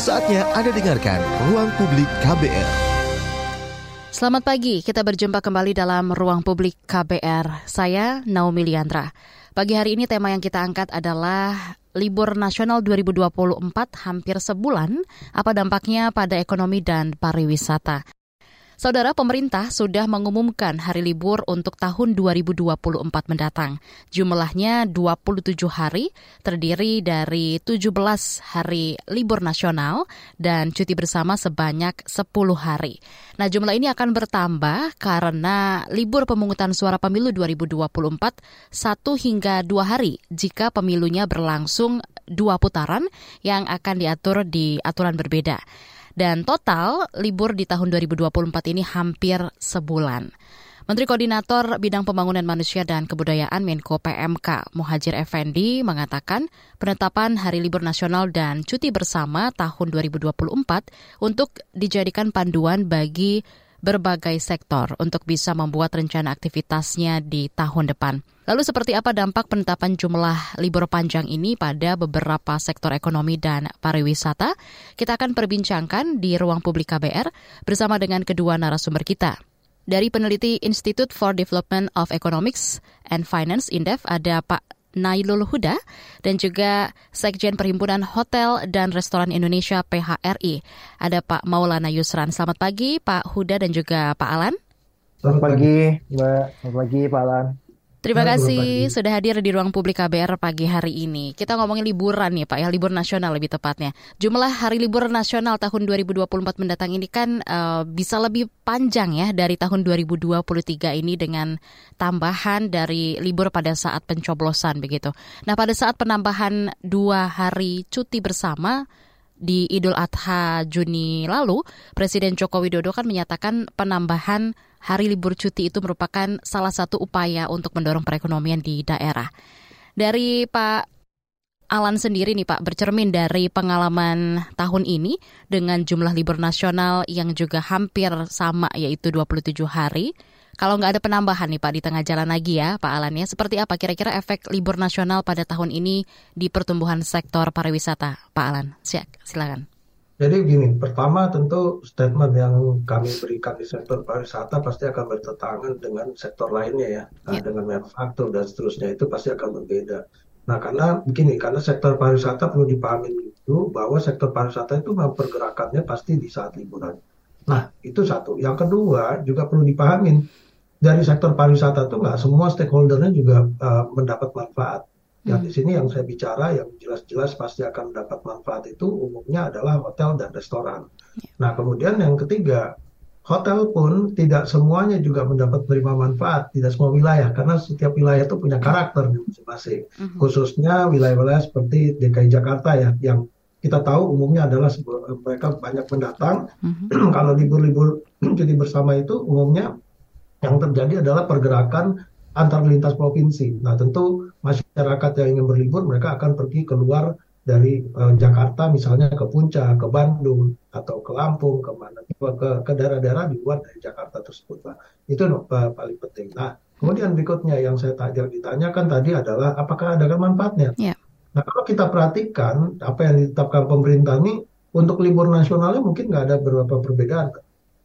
Saatnya Anda dengarkan Ruang Publik KBR. Selamat pagi, kita berjumpa kembali dalam Ruang Publik KBR. Saya Naomi Liandra. Pagi hari ini tema yang kita angkat adalah libur nasional 2024 hampir sebulan, apa dampaknya pada ekonomi dan pariwisata. Saudara pemerintah sudah mengumumkan hari libur untuk tahun 2024 mendatang. Jumlahnya 27 hari, terdiri dari 17 hari libur nasional dan cuti bersama sebanyak 10 hari. Nah, jumlah ini akan bertambah karena libur pemungutan suara pemilu 2024 satu hingga dua hari jika pemilunya berlangsung dua putaran yang akan diatur di aturan berbeda. Dan total libur di tahun 2024 ini hampir sebulan. Menteri Koordinator Bidang Pembangunan Manusia dan Kebudayaan Menko PMK Muhajir Effendi mengatakan penetapan Hari Libur Nasional dan Cuti Bersama tahun 2024 untuk dijadikan panduan bagi berbagai sektor untuk bisa membuat rencana aktivitasnya di tahun depan. Lalu seperti apa dampak penetapan jumlah libur panjang ini pada beberapa sektor ekonomi dan pariwisata? Kita akan perbincangkan di ruang publik KBR bersama dengan kedua narasumber kita. Dari peneliti Institute for Development of Economics and Finance Indef ada Pak Nailul Huda dan juga Sekjen Perhimpunan Hotel dan Restoran Indonesia PHRI. Ada Pak Maulana Yusran. Selamat pagi Pak Huda dan juga Pak Alan. Selamat pagi Mbak. Selamat pagi Pak Alan. Terima kasih sudah hadir di ruang publik KBR pagi hari ini. Kita ngomongin liburan nih Pak, ya libur nasional lebih tepatnya. Jumlah hari libur nasional tahun 2024 mendatang ini kan uh, bisa lebih panjang ya dari tahun 2023 ini dengan tambahan dari libur pada saat pencoblosan begitu. Nah pada saat penambahan dua hari cuti bersama di Idul Adha Juni lalu, Presiden Joko Widodo kan menyatakan penambahan hari libur cuti itu merupakan salah satu upaya untuk mendorong perekonomian di daerah. Dari Pak Alan sendiri nih Pak, bercermin dari pengalaman tahun ini dengan jumlah libur nasional yang juga hampir sama yaitu 27 hari. Kalau nggak ada penambahan nih Pak di tengah jalan lagi ya Pak Alan ya, seperti apa kira-kira efek libur nasional pada tahun ini di pertumbuhan sektor pariwisata Pak Alan? Silakan. Jadi gini, pertama tentu statement yang kami berikan di sektor pariwisata pasti akan bertentangan dengan sektor lainnya ya, ya. dengan manufaktur dan seterusnya itu pasti akan berbeda. Nah karena begini, karena sektor pariwisata perlu dipahami dulu bahwa sektor pariwisata itu mempergerakannya pasti di saat liburan. Nah itu satu. Yang kedua juga perlu dipahamin dari sektor pariwisata itu nggak semua stakeholdernya juga uh, mendapat manfaat. Yang hmm. di sini yang saya bicara yang jelas-jelas pasti akan mendapat manfaat itu umumnya adalah hotel dan restoran. Ya. Nah kemudian yang ketiga hotel pun tidak semuanya juga mendapat menerima manfaat, tidak semua wilayah karena setiap wilayah itu punya karakter masing-masing. Hmm. Khususnya wilayah-wilayah seperti DKI Jakarta ya yang kita tahu umumnya adalah mereka banyak pendatang. -hmm. Kalau libur-libur cuti bersama itu umumnya yang terjadi adalah pergerakan antar lintas provinsi. Nah, tentu masyarakat yang ingin berlibur mereka akan pergi keluar dari uh, Jakarta misalnya ke Puncak, ke Bandung atau ke Lampung, ke mana ke ke daerah-daerah di luar dari Jakarta tersebut. Nah, itu uh, paling penting. Nah, kemudian berikutnya yang saya tanya ditanyakan tadi adalah apakah ada manfaatnya? Yeah. Nah, kalau kita perhatikan apa yang ditetapkan pemerintah ini untuk libur nasionalnya mungkin nggak ada beberapa perbedaan.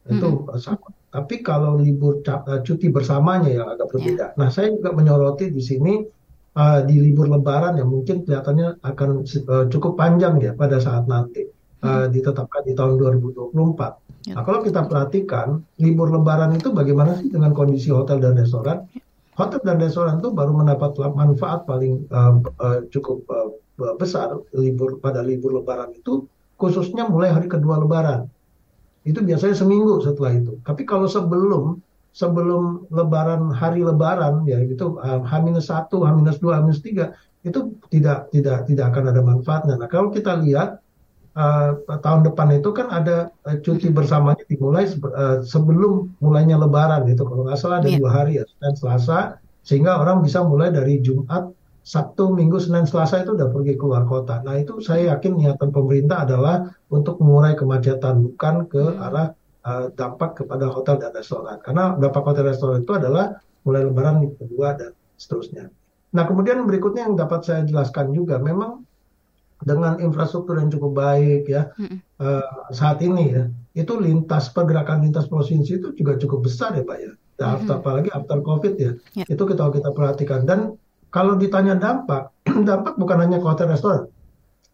Itu hmm. sama tapi kalau libur eh, cuti bersamanya yang agak berbeda. Yeah. Nah, saya juga menyoroti di sini uh, di libur Lebaran yang mungkin kelihatannya akan uh, cukup panjang ya pada saat nanti uh, ditetapkan di tahun 2024. Yeah. Nah, kalau kita perhatikan libur Lebaran itu bagaimana sih dengan kondisi hotel dan restoran? Yeah. Hotel dan restoran itu baru mendapat manfaat paling uh, uh, cukup uh, besar libur pada libur Lebaran itu khususnya mulai hari kedua Lebaran itu biasanya seminggu setelah itu. Tapi kalau sebelum sebelum Lebaran hari Lebaran ya itu H-1, H-2, H-3 itu tidak tidak tidak akan ada manfaatnya. Nah kalau kita lihat uh, tahun depan itu kan ada uh, cuti bersamanya dimulai uh, sebelum mulainya Lebaran itu kalau nggak salah ada yeah. dua hari ya Senin Selasa sehingga orang bisa mulai dari Jumat Sabtu, Minggu, Senin, Selasa itu udah pergi keluar kota. Nah itu saya yakin niatan pemerintah adalah untuk mengurai kemacetan, bukan ke hmm. arah uh, dampak kepada hotel dan restoran. Karena dampak hotel dan restoran itu adalah mulai lebaran kedua dan seterusnya. Nah kemudian berikutnya yang dapat saya jelaskan juga, memang dengan infrastruktur yang cukup baik ya Mm-mm. eh, saat ini ya itu lintas pergerakan lintas provinsi itu juga cukup besar ya Pak ya. Nah, after- apalagi after COVID ya. Ya. Itu kita kita perhatikan dan kalau ditanya dampak, dampak bukan hanya ke hotel restoran.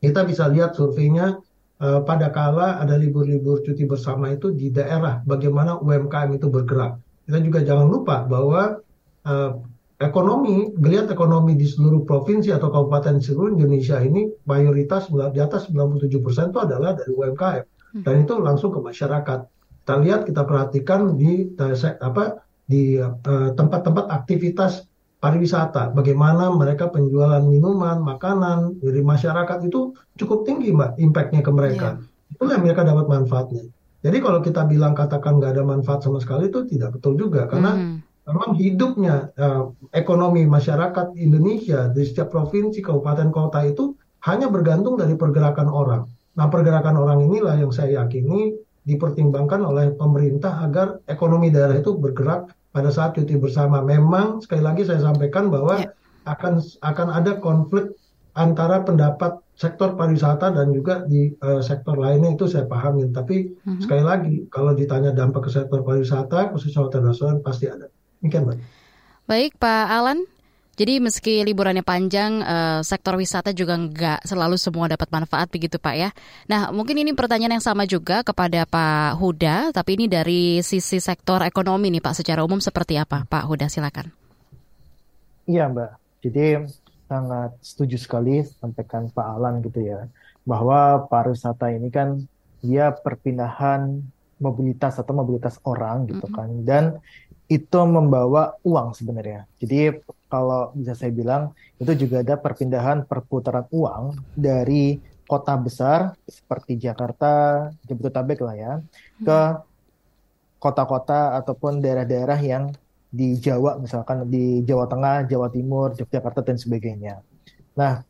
Kita bisa lihat surveinya eh, pada kala ada libur-libur cuti bersama itu di daerah bagaimana UMKM itu bergerak. Kita juga jangan lupa bahwa eh, ekonomi, geliat ekonomi di seluruh provinsi atau kabupaten di seluruh Indonesia ini mayoritas di atas 97% itu adalah dari UMKM dan itu langsung ke masyarakat. Kita lihat, kita perhatikan di eh, apa di eh, tempat-tempat aktivitas pariwisata, bagaimana mereka penjualan minuman, makanan dari masyarakat itu cukup tinggi, Mbak, impact-nya ke mereka. Itulah yang mereka dapat manfaatnya. Jadi kalau kita bilang katakan nggak ada manfaat sama sekali itu tidak betul juga, karena Mhm. memang hidupnya eh, ekonomi masyarakat Indonesia di setiap provinsi, kabupaten, kota itu hanya bergantung dari pergerakan orang. Nah, pergerakan orang inilah yang saya yakini dipertimbangkan oleh pemerintah agar ekonomi daerah itu bergerak pada saat cuti bersama. Memang sekali lagi saya sampaikan bahwa Ya. akan akan ada konflik antara pendapat sektor pariwisata dan juga di eh, sektor lainnya itu saya pahamin. Tapi Mhm. sekali lagi kalau ditanya dampak ke sektor pariwisata khususnya hotel restoran pasti ada. Demikian, Mbak. Baik, Pak Alan. Jadi meski liburannya panjang, eh, sektor wisata juga nggak selalu semua dapat manfaat begitu Pak ya. Nah mungkin ini pertanyaan yang sama juga kepada Pak Huda, tapi ini dari sisi sektor ekonomi nih Pak. Secara umum seperti apa? Pak Huda silakan. Iya Mbak, jadi sangat setuju sekali sampaikan Pak Alan gitu ya, bahwa pariwisata ini kan dia perpindahan mobilitas atau mobilitas orang gitu kan, dan itu membawa uang sebenarnya. Jadi kalau bisa saya bilang itu juga ada perpindahan perputaran uang dari kota besar seperti Jakarta, Jabodetabek lah ya, ke kota-kota ataupun daerah-daerah yang di Jawa, misalkan di Jawa Tengah, Jawa Timur, Yogyakarta, dan sebagainya. Nah,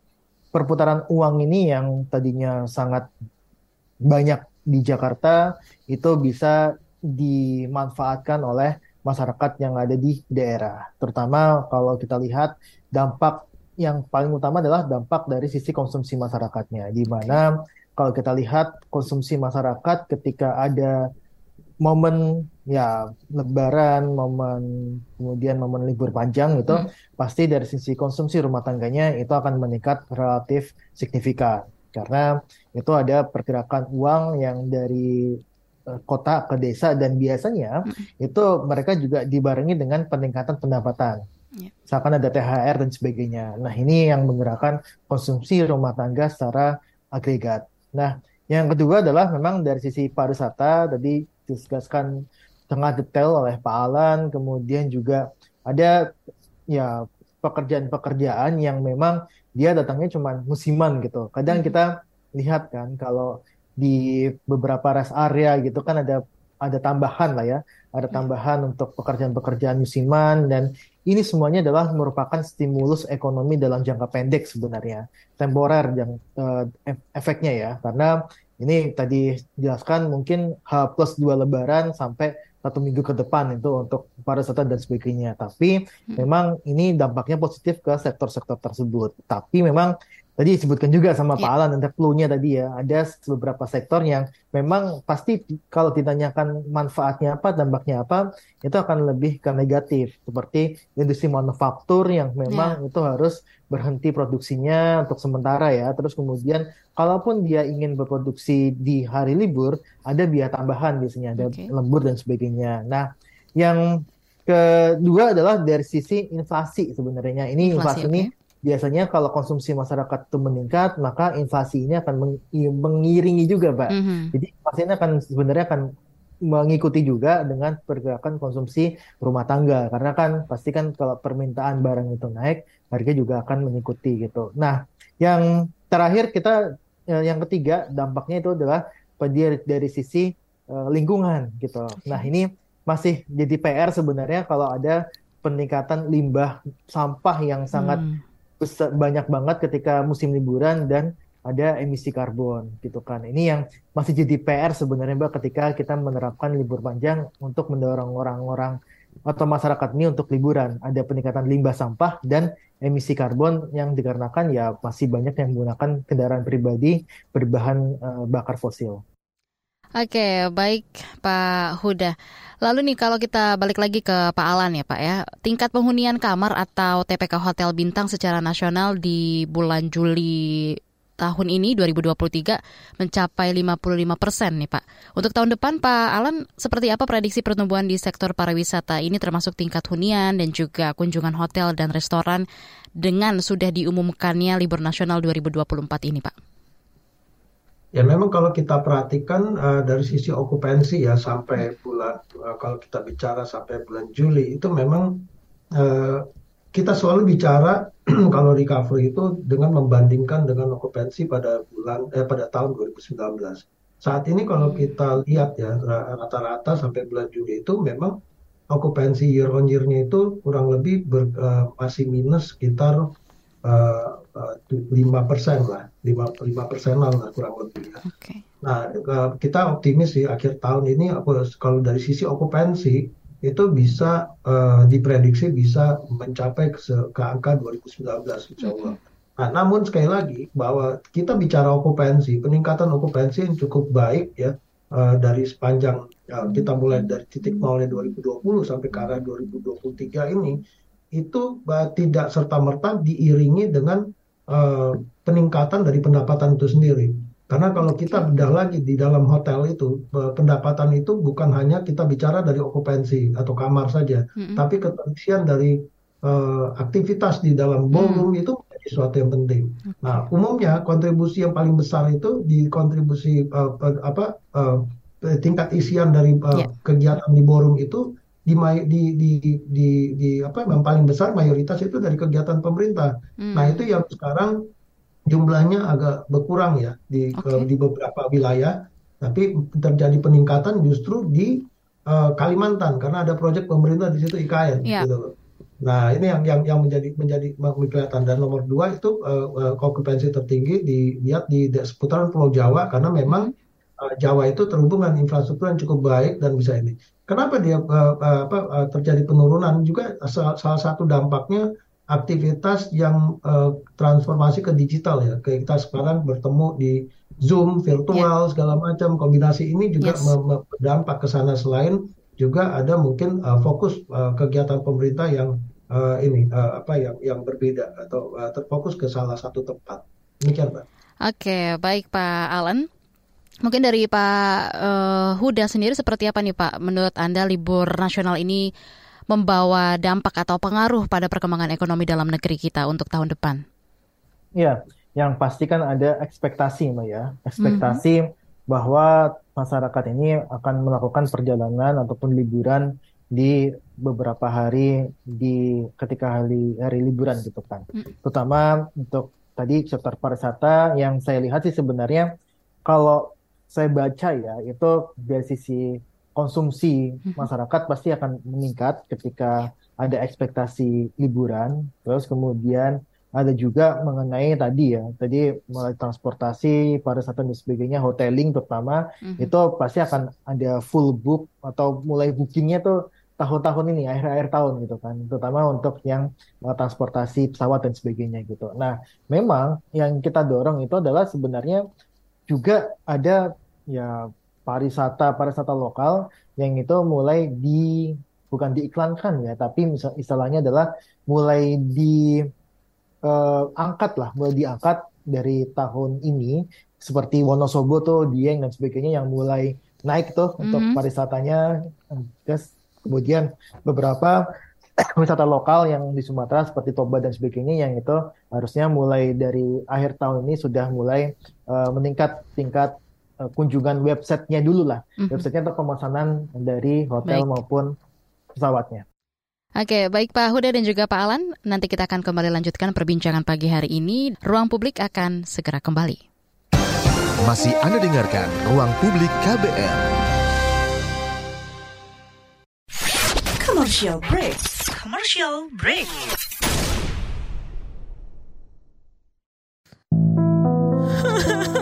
perputaran uang ini yang tadinya sangat banyak di Jakarta, itu bisa dimanfaatkan oleh masyarakat yang ada di daerah. Terutama kalau kita lihat dampak yang paling utama adalah dampak dari sisi konsumsi masyarakatnya, di mana kalau kita lihat konsumsi masyarakat ketika ada momen ya lebaran, momen kemudian momen libur panjang itu Hmm. pasti dari sisi konsumsi rumah tangganya itu akan meningkat relatif signifikan karena itu ada pergerakan uang yang dari kota ke desa dan biasanya itu mereka juga dibarengi dengan peningkatan pendapatan. Ya. Misalkan ada THR dan sebagainya. Nah, ini yang menggerakkan konsumsi rumah tangga secara agregat. Nah, yang kedua adalah memang dari sisi pariwisata tadi dijelaskan tengah detail oleh Pak Alan, kemudian juga ada ya pekerjaan-pekerjaan yang memang dia datangnya cuma musiman gitu. Kadang Hmm. kita lihat kan kalau di beberapa rest area gitu kan ada ada tambahan lah ya, ada Ya. tambahan untuk pekerjaan-pekerjaan musiman dan ini semuanya adalah merupakan stimulus ekonomi dalam jangka pendek sebenarnya, temporer yang eh, ef- efeknya ya, karena ini tadi jelaskan mungkin H plus dua Lebaran sampai satu minggu ke depan itu untuk pariwisata dan sebagainya. Tapi Hmm. memang ini dampaknya positif ke sektor-sektor tersebut. Tapi memang tadi disebutkan juga sama Pak Ya. Alan ada clue-nya tadi ya, ada beberapa sektor yang memang pasti kalau ditanyakan manfaatnya apa, dampaknya apa, itu akan lebih ke negatif. Seperti industri manufaktur yang memang itu harus berhenti produksinya untuk sementara ya. Terus kemudian kalaupun dia ingin berproduksi di hari libur, ada biaya tambahan biasanya, ada Oke. lembur dan sebagainya. Nah, yang kedua adalah dari sisi inflasi sebenarnya. Ini Inflasi, inflasi ini biasanya kalau konsumsi masyarakat itu meningkat, maka inflasi ini akan meng- mengiringi juga, Pak. Mhm. Jadi inflasi ini akan sebenarnya akan mengikuti juga dengan pergerakan konsumsi rumah tangga. Karena kan pasti kan kalau permintaan barang itu naik, harga juga akan mengikuti gitu. Nah, yang terakhir kita eh, yang ketiga dampaknya itu adalah dari dari sisi eh, lingkungan gitu. Nah, ini masih jadi PR sebenarnya kalau ada peningkatan limbah sampah yang sangat Hmm. Banyak banget ketika musim liburan dan ada emisi karbon gitu kan. Ini yang masih jadi PR sebenarnya Mbak ketika kita menerapkan libur panjang untuk mendorong orang-orang atau masyarakat ini untuk liburan. Ada peningkatan limbah sampah dan emisi karbon yang dikarenakan ya masih banyak yang menggunakan kendaraan pribadi berbahan uh, bakar fosil. Oke, baik Pak Huda. Lalu nih kalau kita balik lagi ke Pak Alan ya Pak ya, tingkat penghunian kamar atau TPK Hotel Bintang secara nasional di bulan Juli tahun ini 2023 mencapai 55 persen nih Pak. Untuk tahun depan Pak Alan seperti apa prediksi pertumbuhan di sektor pariwisata ini termasuk tingkat hunian dan juga kunjungan hotel dan restoran dengan sudah diumumkannya libur nasional 2024 ini Pak? Ya memang kalau kita perhatikan uh, dari sisi okupansi ya sampai bulan uh, kalau kita bicara sampai bulan Juli itu memang uh, kita selalu bicara kalau recovery itu dengan membandingkan dengan okupansi pada bulan eh, pada tahun 2019. Saat ini kalau kita lihat ya rata-rata sampai bulan Juli itu memang okupansi year on year-nya itu kurang lebih ber, uh, masih minus sekitar lima uh, persen lah, lima lima persenan lah kurang lebih ya. Okay. Nah kita optimis di akhir tahun ini kalau dari sisi okupansi itu bisa uh, diprediksi bisa mencapai ke, ke angka 2019 insya Allah. Nah, namun sekali lagi bahwa kita bicara okupansi, peningkatan okupansi yang cukup baik ya uh, dari sepanjang uh, kita mulai dari titik nolnya 2020 sampai ke arah 2023 ini itu uh, tidak serta merta diiringi dengan uh, peningkatan dari pendapatan itu sendiri. Karena kalau kita bedah lagi di dalam hotel itu, pendapatan itu bukan hanya kita bicara dari okupansi atau kamar saja, mm-hmm. tapi keterisian dari uh, aktivitas di dalam ballroom mm. itu menjadi sesuatu yang penting. Okay. Nah, umumnya kontribusi yang paling besar itu di kontribusi uh, apa uh, tingkat isian dari uh, yeah. kegiatan di ballroom itu di, di, di, di, di apa yang paling besar mayoritas itu dari kegiatan pemerintah. Mm. Nah, itu yang sekarang jumlahnya agak berkurang ya di okay. di beberapa wilayah, tapi terjadi peningkatan justru di uh, Kalimantan karena ada proyek pemerintah di situ IKN yeah. gitu Nah ini yang yang yang menjadi menjadi kelihatan dan nomor dua itu uh, okupansi tertinggi dilihat di seputaran Pulau Jawa karena memang uh, Jawa itu terhubung dengan infrastruktur yang cukup baik dan bisa ini. Kenapa dia uh, apa, uh, terjadi penurunan juga salah, salah satu dampaknya aktivitas yang uh, transformasi ke digital ya. Kayak kita sekarang bertemu di Zoom, virtual, yeah. segala macam. Kombinasi ini juga yes. berdampak ke sana selain juga ada mungkin uh, fokus uh, kegiatan pemerintah yang uh, ini uh, apa yang yang berbeda atau uh, terfokus ke salah satu tempat. Demikian, Pak. Oke, baik Pak Alan. Mungkin dari Pak uh, Huda sendiri seperti apa nih Pak? Menurut Anda libur nasional ini membawa dampak atau pengaruh pada perkembangan ekonomi dalam negeri kita untuk tahun depan? Ya, yang pasti kan ada ekspektasi, Mbak ya. Ekspektasi mm -hmm. bahwa masyarakat ini akan melakukan perjalanan ataupun liburan di beberapa hari di ketika hari hari liburan gitu kan. Mm. Terutama untuk tadi sektor pariwisata yang saya lihat sih sebenarnya kalau saya baca ya itu dari sisi konsumsi mm-hmm. masyarakat pasti akan meningkat ketika ada ekspektasi liburan. Terus kemudian ada juga mengenai tadi ya, tadi mulai transportasi, pariwisata dan sebagainya, hoteling terutama mm-hmm. itu pasti akan ada full book atau mulai bookingnya tuh tahun-tahun ini akhir-akhir tahun gitu kan, terutama untuk yang uh, transportasi pesawat dan sebagainya gitu. Nah, memang yang kita dorong itu adalah sebenarnya juga ada ya pariwisata pariwisata lokal yang itu mulai di bukan diiklankan ya tapi misal istilahnya adalah mulai diangkat uh, lah mulai diangkat dari tahun ini seperti Wonosobo tuh Dieng dan sebagainya yang mulai naik tuh mm-hmm. untuk pariwisatanya terus kemudian beberapa wisata lokal yang di Sumatera seperti Toba dan sebagainya yang itu harusnya mulai dari akhir tahun ini sudah mulai uh, meningkat tingkat uh, kunjungan websitenya dulu lah. Mm-hmm. Websitenya untuk pemesanan dari hotel baik. maupun pesawatnya. Oke, baik Pak Huda dan juga Pak Alan. Nanti kita akan kembali lanjutkan perbincangan pagi hari ini. Ruang publik akan segera kembali. Masih Anda dengarkan Ruang Publik KBR. Commercial break. Commercial break.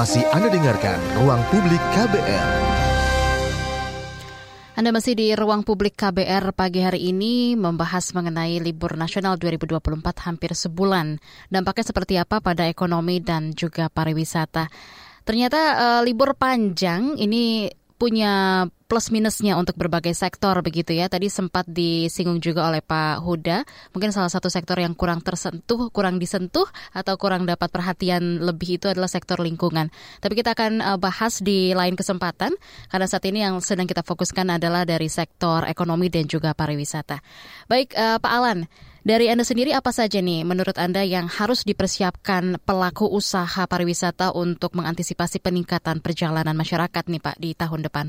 Masih Anda dengarkan Ruang Publik KBR. Anda masih di ruang publik KBR pagi hari ini membahas mengenai libur nasional 2024 hampir sebulan. Dampaknya seperti apa pada ekonomi dan juga pariwisata. Ternyata uh, libur panjang ini punya plus minusnya untuk berbagai sektor begitu ya. Tadi sempat disinggung juga oleh Pak Huda, mungkin salah satu sektor yang kurang tersentuh, kurang disentuh atau kurang dapat perhatian lebih itu adalah sektor lingkungan. Tapi kita akan uh, bahas di lain kesempatan karena saat ini yang sedang kita fokuskan adalah dari sektor ekonomi dan juga pariwisata. Baik uh, Pak Alan, dari Anda sendiri apa saja nih menurut Anda yang harus dipersiapkan pelaku usaha pariwisata untuk mengantisipasi peningkatan perjalanan masyarakat nih Pak di tahun depan?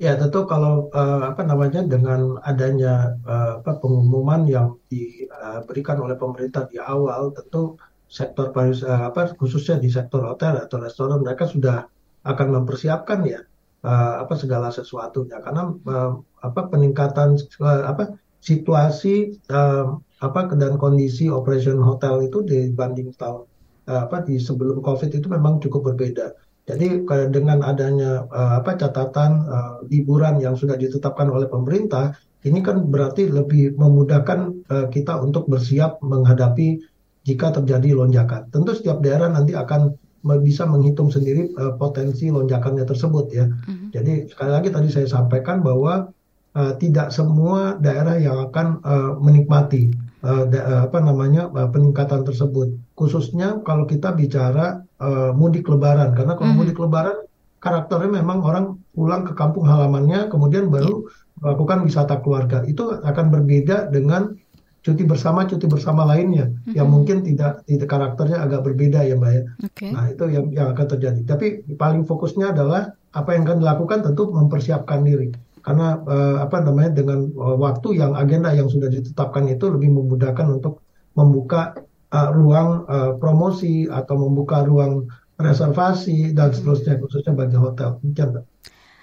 Ya tentu kalau uh, apa namanya dengan adanya uh, apa pengumuman yang diberikan oleh pemerintah di awal tentu sektor pariwisata uh, apa khususnya di sektor hotel atau restoran mereka sudah akan mempersiapkan ya uh, apa segala sesuatunya karena uh, apa peningkatan uh, apa situasi uh, apa dan kondisi operation hotel itu dibanding tahun uh, apa di sebelum COVID itu memang cukup berbeda. Jadi dengan adanya uh, apa catatan uh, liburan yang sudah ditetapkan oleh pemerintah, ini kan berarti lebih memudahkan uh, kita untuk bersiap menghadapi jika terjadi lonjakan. Tentu setiap daerah nanti akan bisa menghitung sendiri uh, potensi lonjakannya tersebut ya. Mm -hmm. Jadi sekali lagi tadi saya sampaikan bahwa uh, tidak semua daerah yang akan uh, menikmati uh, da, apa namanya uh, peningkatan tersebut. Khususnya kalau kita bicara uh, mudik lebaran, karena kalau mm -hmm. mudik lebaran karakternya memang orang pulang ke kampung halamannya, kemudian baru melakukan wisata keluarga. Itu akan berbeda dengan cuti bersama cuti bersama lainnya mm-hmm. yang mungkin tidak tidak karakternya agak berbeda ya mbak ya. Okay. Nah itu yang yang akan terjadi. Tapi paling fokusnya adalah apa yang akan dilakukan tentu mempersiapkan diri karena uh, apa namanya dengan uh, waktu yang agenda yang sudah ditetapkan itu lebih memudahkan untuk membuka uh, ruang uh, promosi atau membuka ruang reservasi dan seterusnya khususnya bagi hotel. Oke,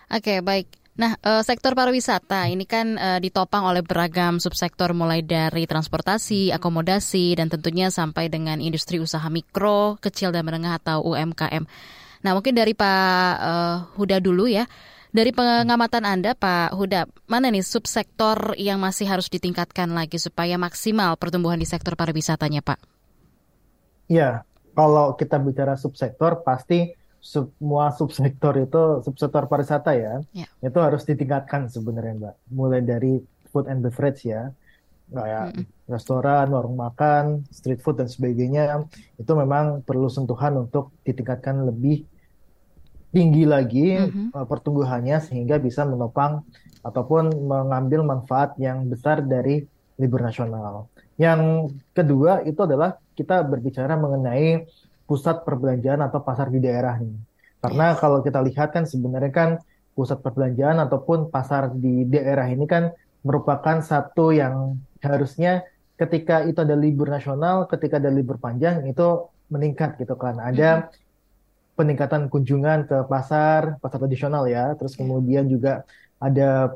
okay, baik. Nah, sektor pariwisata ini kan ditopang oleh beragam subsektor mulai dari transportasi, akomodasi, dan tentunya sampai dengan industri usaha mikro, kecil dan menengah atau UMKM. Nah, mungkin dari Pak Huda dulu ya. Dari pengamatan Anda, Pak Huda, mana nih subsektor yang masih harus ditingkatkan lagi supaya maksimal pertumbuhan di sektor pariwisatanya, Pak? Ya, kalau kita bicara subsektor, pasti semua subsektor itu subsektor pariwisata ya, ya. itu harus ditingkatkan sebenarnya, Mbak. Mulai dari food and beverage ya, kayak mm -hmm. restoran, warung makan, street food dan sebagainya, itu memang perlu sentuhan untuk ditingkatkan lebih tinggi lagi mm-hmm. uh, pertumbuhannya sehingga bisa menopang ataupun mengambil manfaat yang besar dari libur nasional. Yang kedua itu adalah kita berbicara mengenai pusat perbelanjaan atau pasar di daerah nih. Karena yes. kalau kita lihat kan sebenarnya kan pusat perbelanjaan ataupun pasar di daerah ini kan merupakan satu yang harusnya ketika itu ada libur nasional, ketika ada libur panjang itu meningkat gitu kan. Ada mm-hmm peningkatan kunjungan ke pasar, pasar tradisional ya, terus iya. kemudian juga ada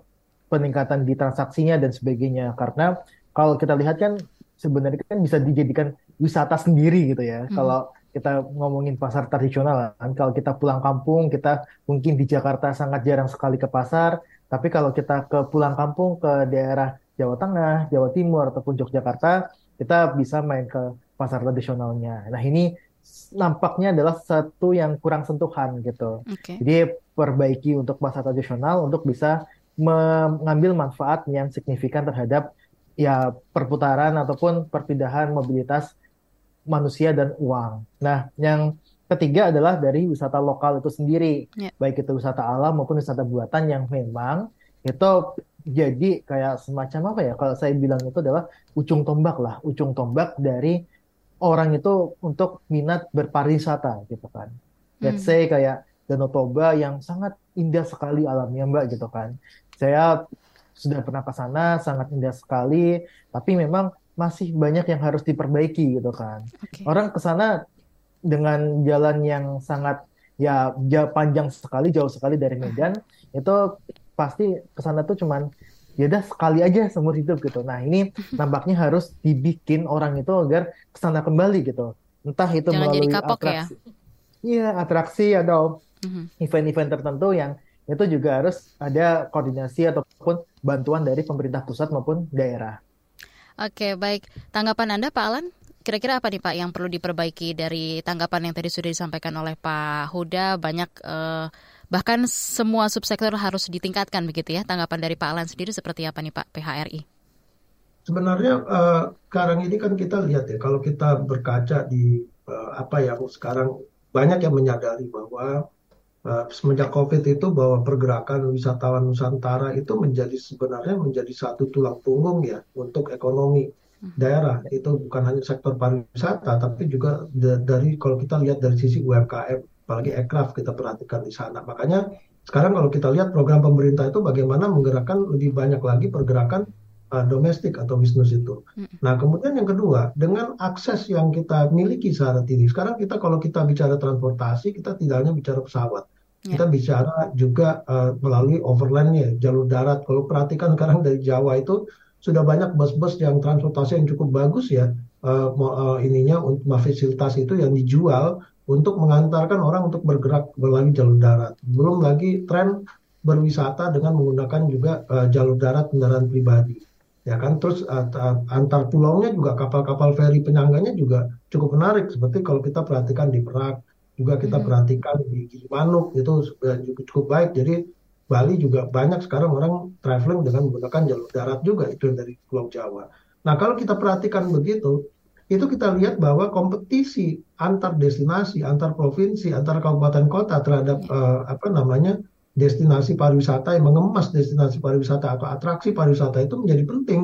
peningkatan di transaksinya dan sebagainya. Karena kalau kita lihat kan sebenarnya kan bisa dijadikan wisata sendiri gitu ya. Hmm. Kalau kita ngomongin pasar tradisional kan, kalau kita pulang kampung, kita mungkin di Jakarta sangat jarang sekali ke pasar, tapi kalau kita ke pulang kampung ke daerah Jawa Tengah, Jawa Timur ataupun Yogyakarta, kita bisa main ke pasar tradisionalnya. Nah, ini nampaknya adalah satu yang kurang sentuhan gitu. Oke. Jadi perbaiki untuk pasar tradisional untuk bisa mengambil manfaat yang signifikan terhadap ya perputaran ataupun perpindahan mobilitas manusia dan uang. Nah, yang ketiga adalah dari wisata lokal itu sendiri, Ya. baik itu wisata alam maupun wisata buatan yang memang itu jadi kayak semacam apa ya? Kalau saya bilang itu adalah ujung tombak lah, ujung tombak dari orang itu untuk minat berpariwisata gitu kan. Let's Hmm. say kayak Danau Toba yang sangat indah sekali alamnya Mbak gitu kan. Saya sudah pernah ke sana, sangat indah sekali, tapi memang masih banyak yang harus diperbaiki gitu kan. Oke. Orang ke sana dengan jalan yang sangat ya ja- panjang sekali, jauh sekali dari Medan, itu pasti ke sana tuh cuman ya udah sekali aja seumur hidup gitu. Nah, ini nampaknya harus dibikin orang itu agar ke sana kembali gitu. Entah itu Jangan jadi melalui kapok ya. atraksi. Iya, atraksi atau Mhm. event-event tertentu yang itu juga harus ada koordinasi ataupun bantuan dari pemerintah pusat maupun daerah. Oke, baik. Tanggapan Anda, Pak Alan? Kira-kira apa nih Pak yang perlu diperbaiki dari tanggapan yang tadi sudah disampaikan oleh Pak Huda? Banyak eh, bahkan semua subsektor harus ditingkatkan begitu ya. Tanggapan dari Pak Alan sendiri seperti apa nih Pak PHRI? Sebenarnya eh, sekarang ini kan kita lihat ya, kalau kita berkaca di eh, apa yang sekarang banyak yang menyadari bahwa eh, semenjak COVID itu bahwa pergerakan wisatawan Nusantara itu menjadi sebenarnya menjadi satu tulang punggung ya untuk ekonomi daerah. Itu bukan hanya sektor pariwisata, tapi juga da- dari kalau kita lihat dari sisi UMKM, apalagi aircraft kita perhatikan di sana. Makanya sekarang kalau kita lihat program pemerintah itu bagaimana menggerakkan lebih banyak lagi pergerakan uh, domestik atau bisnis itu. Nah, kemudian yang kedua, dengan akses yang kita miliki saat ini, sekarang kita kalau kita bicara transportasi, kita tidak hanya bicara pesawat. Ya. Kita bicara juga uh, melalui overlandnya, jalur darat. Kalau perhatikan sekarang dari Jawa itu sudah banyak bus-bus yang transportasi yang cukup bagus ya, uh, uh, ininya untuk fasilitas itu yang dijual untuk mengantarkan orang untuk bergerak melalui jalur darat. Belum lagi tren berwisata dengan menggunakan juga uh, jalur darat kendaraan pribadi ya kan terus uh, antar pulaunya juga kapal-kapal feri penyangganya juga cukup menarik seperti kalau kita perhatikan di Merak juga kita Mhm. perhatikan di Gilimanuk itu uh, juga cukup baik jadi Bali juga banyak sekarang orang traveling dengan menggunakan jalur darat juga itu dari Pulau Jawa. Nah kalau kita perhatikan begitu itu kita lihat bahwa kompetisi antar destinasi, antar provinsi, antar kabupaten kota terhadap uh, apa namanya destinasi pariwisata yang mengemas destinasi pariwisata atau atraksi pariwisata itu menjadi penting.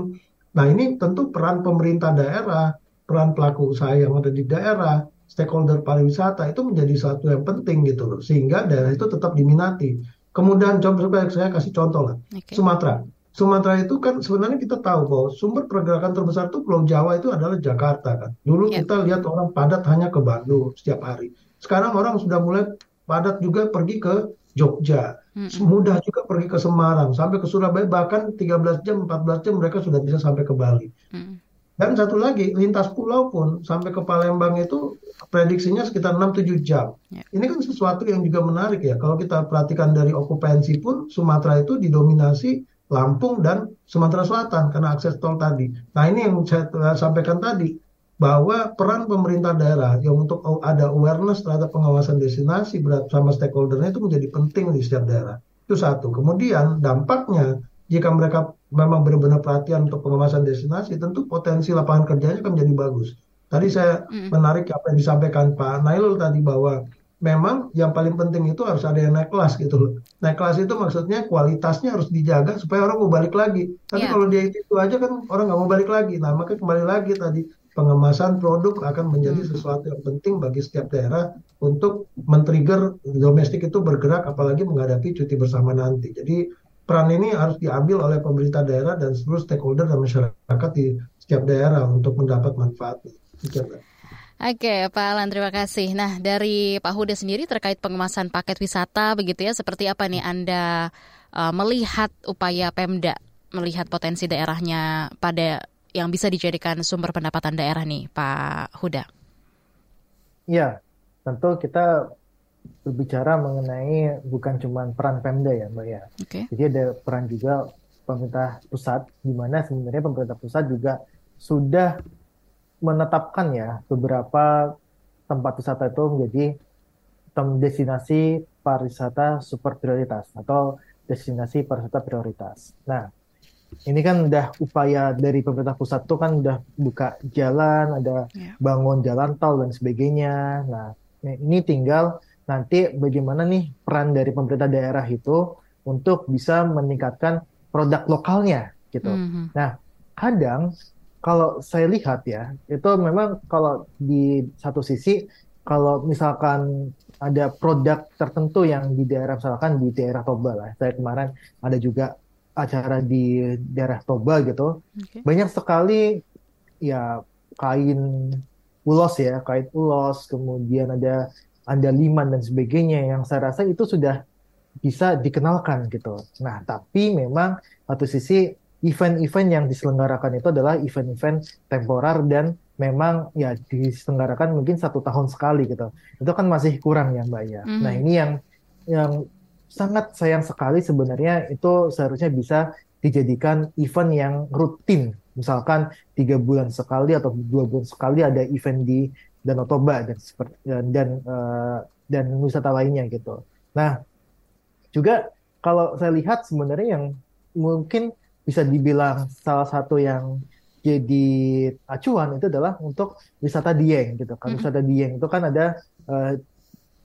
Nah ini tentu peran pemerintah daerah, peran pelaku usaha yang ada di daerah, stakeholder pariwisata itu menjadi satu yang penting gitu loh, sehingga daerah itu tetap diminati. Kemudian coba saya kasih contoh lah, Oke. Sumatera. Sumatera itu kan sebenarnya kita tahu bahwa sumber pergerakan terbesar itu Pulau Jawa itu adalah Jakarta kan. Dulu Ya. kita lihat orang padat hanya ke Bandung setiap hari. Sekarang orang sudah mulai padat juga pergi ke Jogja. Mm-mm. Mudah juga pergi ke Semarang, sampai ke Surabaya bahkan 13 jam, 14 jam mereka sudah bisa sampai ke Bali. Mm-mm. Dan satu lagi, lintas pulau pun sampai ke Palembang itu prediksinya sekitar 6-7 jam. Ya. Ini kan sesuatu yang juga menarik ya. Kalau kita perhatikan dari okupansi pun Sumatera itu didominasi Lampung dan Sumatera Selatan karena akses tol tadi. Nah ini yang saya eh, sampaikan tadi bahwa peran pemerintah daerah yang untuk ada awareness terhadap pengawasan destinasi bersama stakeholdernya itu menjadi penting di setiap daerah. Itu satu. Kemudian dampaknya jika mereka memang benar-benar perhatian untuk pengawasan destinasi, tentu potensi lapangan kerjanya akan menjadi bagus. Tadi saya menarik apa yang disampaikan Pak Nailul tadi bahwa memang yang paling penting itu harus ada yang naik kelas gitu loh. Naik kelas itu maksudnya kualitasnya harus dijaga supaya orang mau balik lagi. Tapi Iya. kalau dia itu, itu aja kan orang nggak mau balik lagi. Nah maka kembali lagi tadi pengemasan produk akan menjadi Hmm. sesuatu yang penting bagi setiap daerah untuk men-trigger domestik itu bergerak apalagi menghadapi cuti bersama nanti. Jadi peran ini harus diambil oleh pemerintah daerah dan seluruh stakeholder dan masyarakat di setiap daerah untuk mendapat manfaat. Demikian, Mbak. Oke, Pak Alan, terima kasih. Nah, dari Pak Huda sendiri terkait pengemasan paket wisata, begitu ya, seperti apa nih Anda uh, melihat upaya Pemda, melihat potensi daerahnya pada yang bisa dijadikan sumber pendapatan daerah nih, Pak Huda? Ya, tentu kita berbicara mengenai bukan cuma peran Pemda ya, Mbak ya. Oke. Jadi ada peran juga pemerintah pusat, di mana sebenarnya pemerintah pusat juga sudah menetapkan ya beberapa tempat wisata itu menjadi destinasi pariwisata super prioritas atau destinasi pariwisata prioritas. Nah, ini kan udah upaya dari pemerintah pusat tuh kan udah buka jalan, ada yeah. bangun jalan tol dan sebagainya. Nah, ini tinggal nanti bagaimana nih peran dari pemerintah daerah itu untuk bisa meningkatkan produk lokalnya gitu. Mm -hmm. Nah, kadang kalau saya lihat ya, itu memang kalau di satu sisi kalau misalkan ada produk tertentu yang di daerah misalkan di daerah Toba lah. Saya kemarin ada juga acara di daerah Toba gitu. Okay. Banyak sekali ya kain ulos ya, kain ulos, kemudian ada andaliman dan sebagainya yang saya rasa itu sudah bisa dikenalkan gitu. Nah, tapi memang satu sisi event-event yang diselenggarakan itu adalah event-event temporer dan memang ya diselenggarakan mungkin satu tahun sekali gitu. Itu kan masih kurang ya Mbak ya. Mm-hmm. Nah ini yang yang sangat sayang sekali sebenarnya itu seharusnya bisa dijadikan event yang rutin. Misalkan tiga bulan sekali atau dua bulan sekali ada event di Danau Toba dan seperti dan dan, uh, dan wisata lainnya gitu. Nah juga kalau saya lihat sebenarnya yang mungkin bisa dibilang salah satu yang jadi acuan itu adalah untuk wisata Dieng gitu kan. Mm -hmm. Wisata Dieng itu kan ada uh,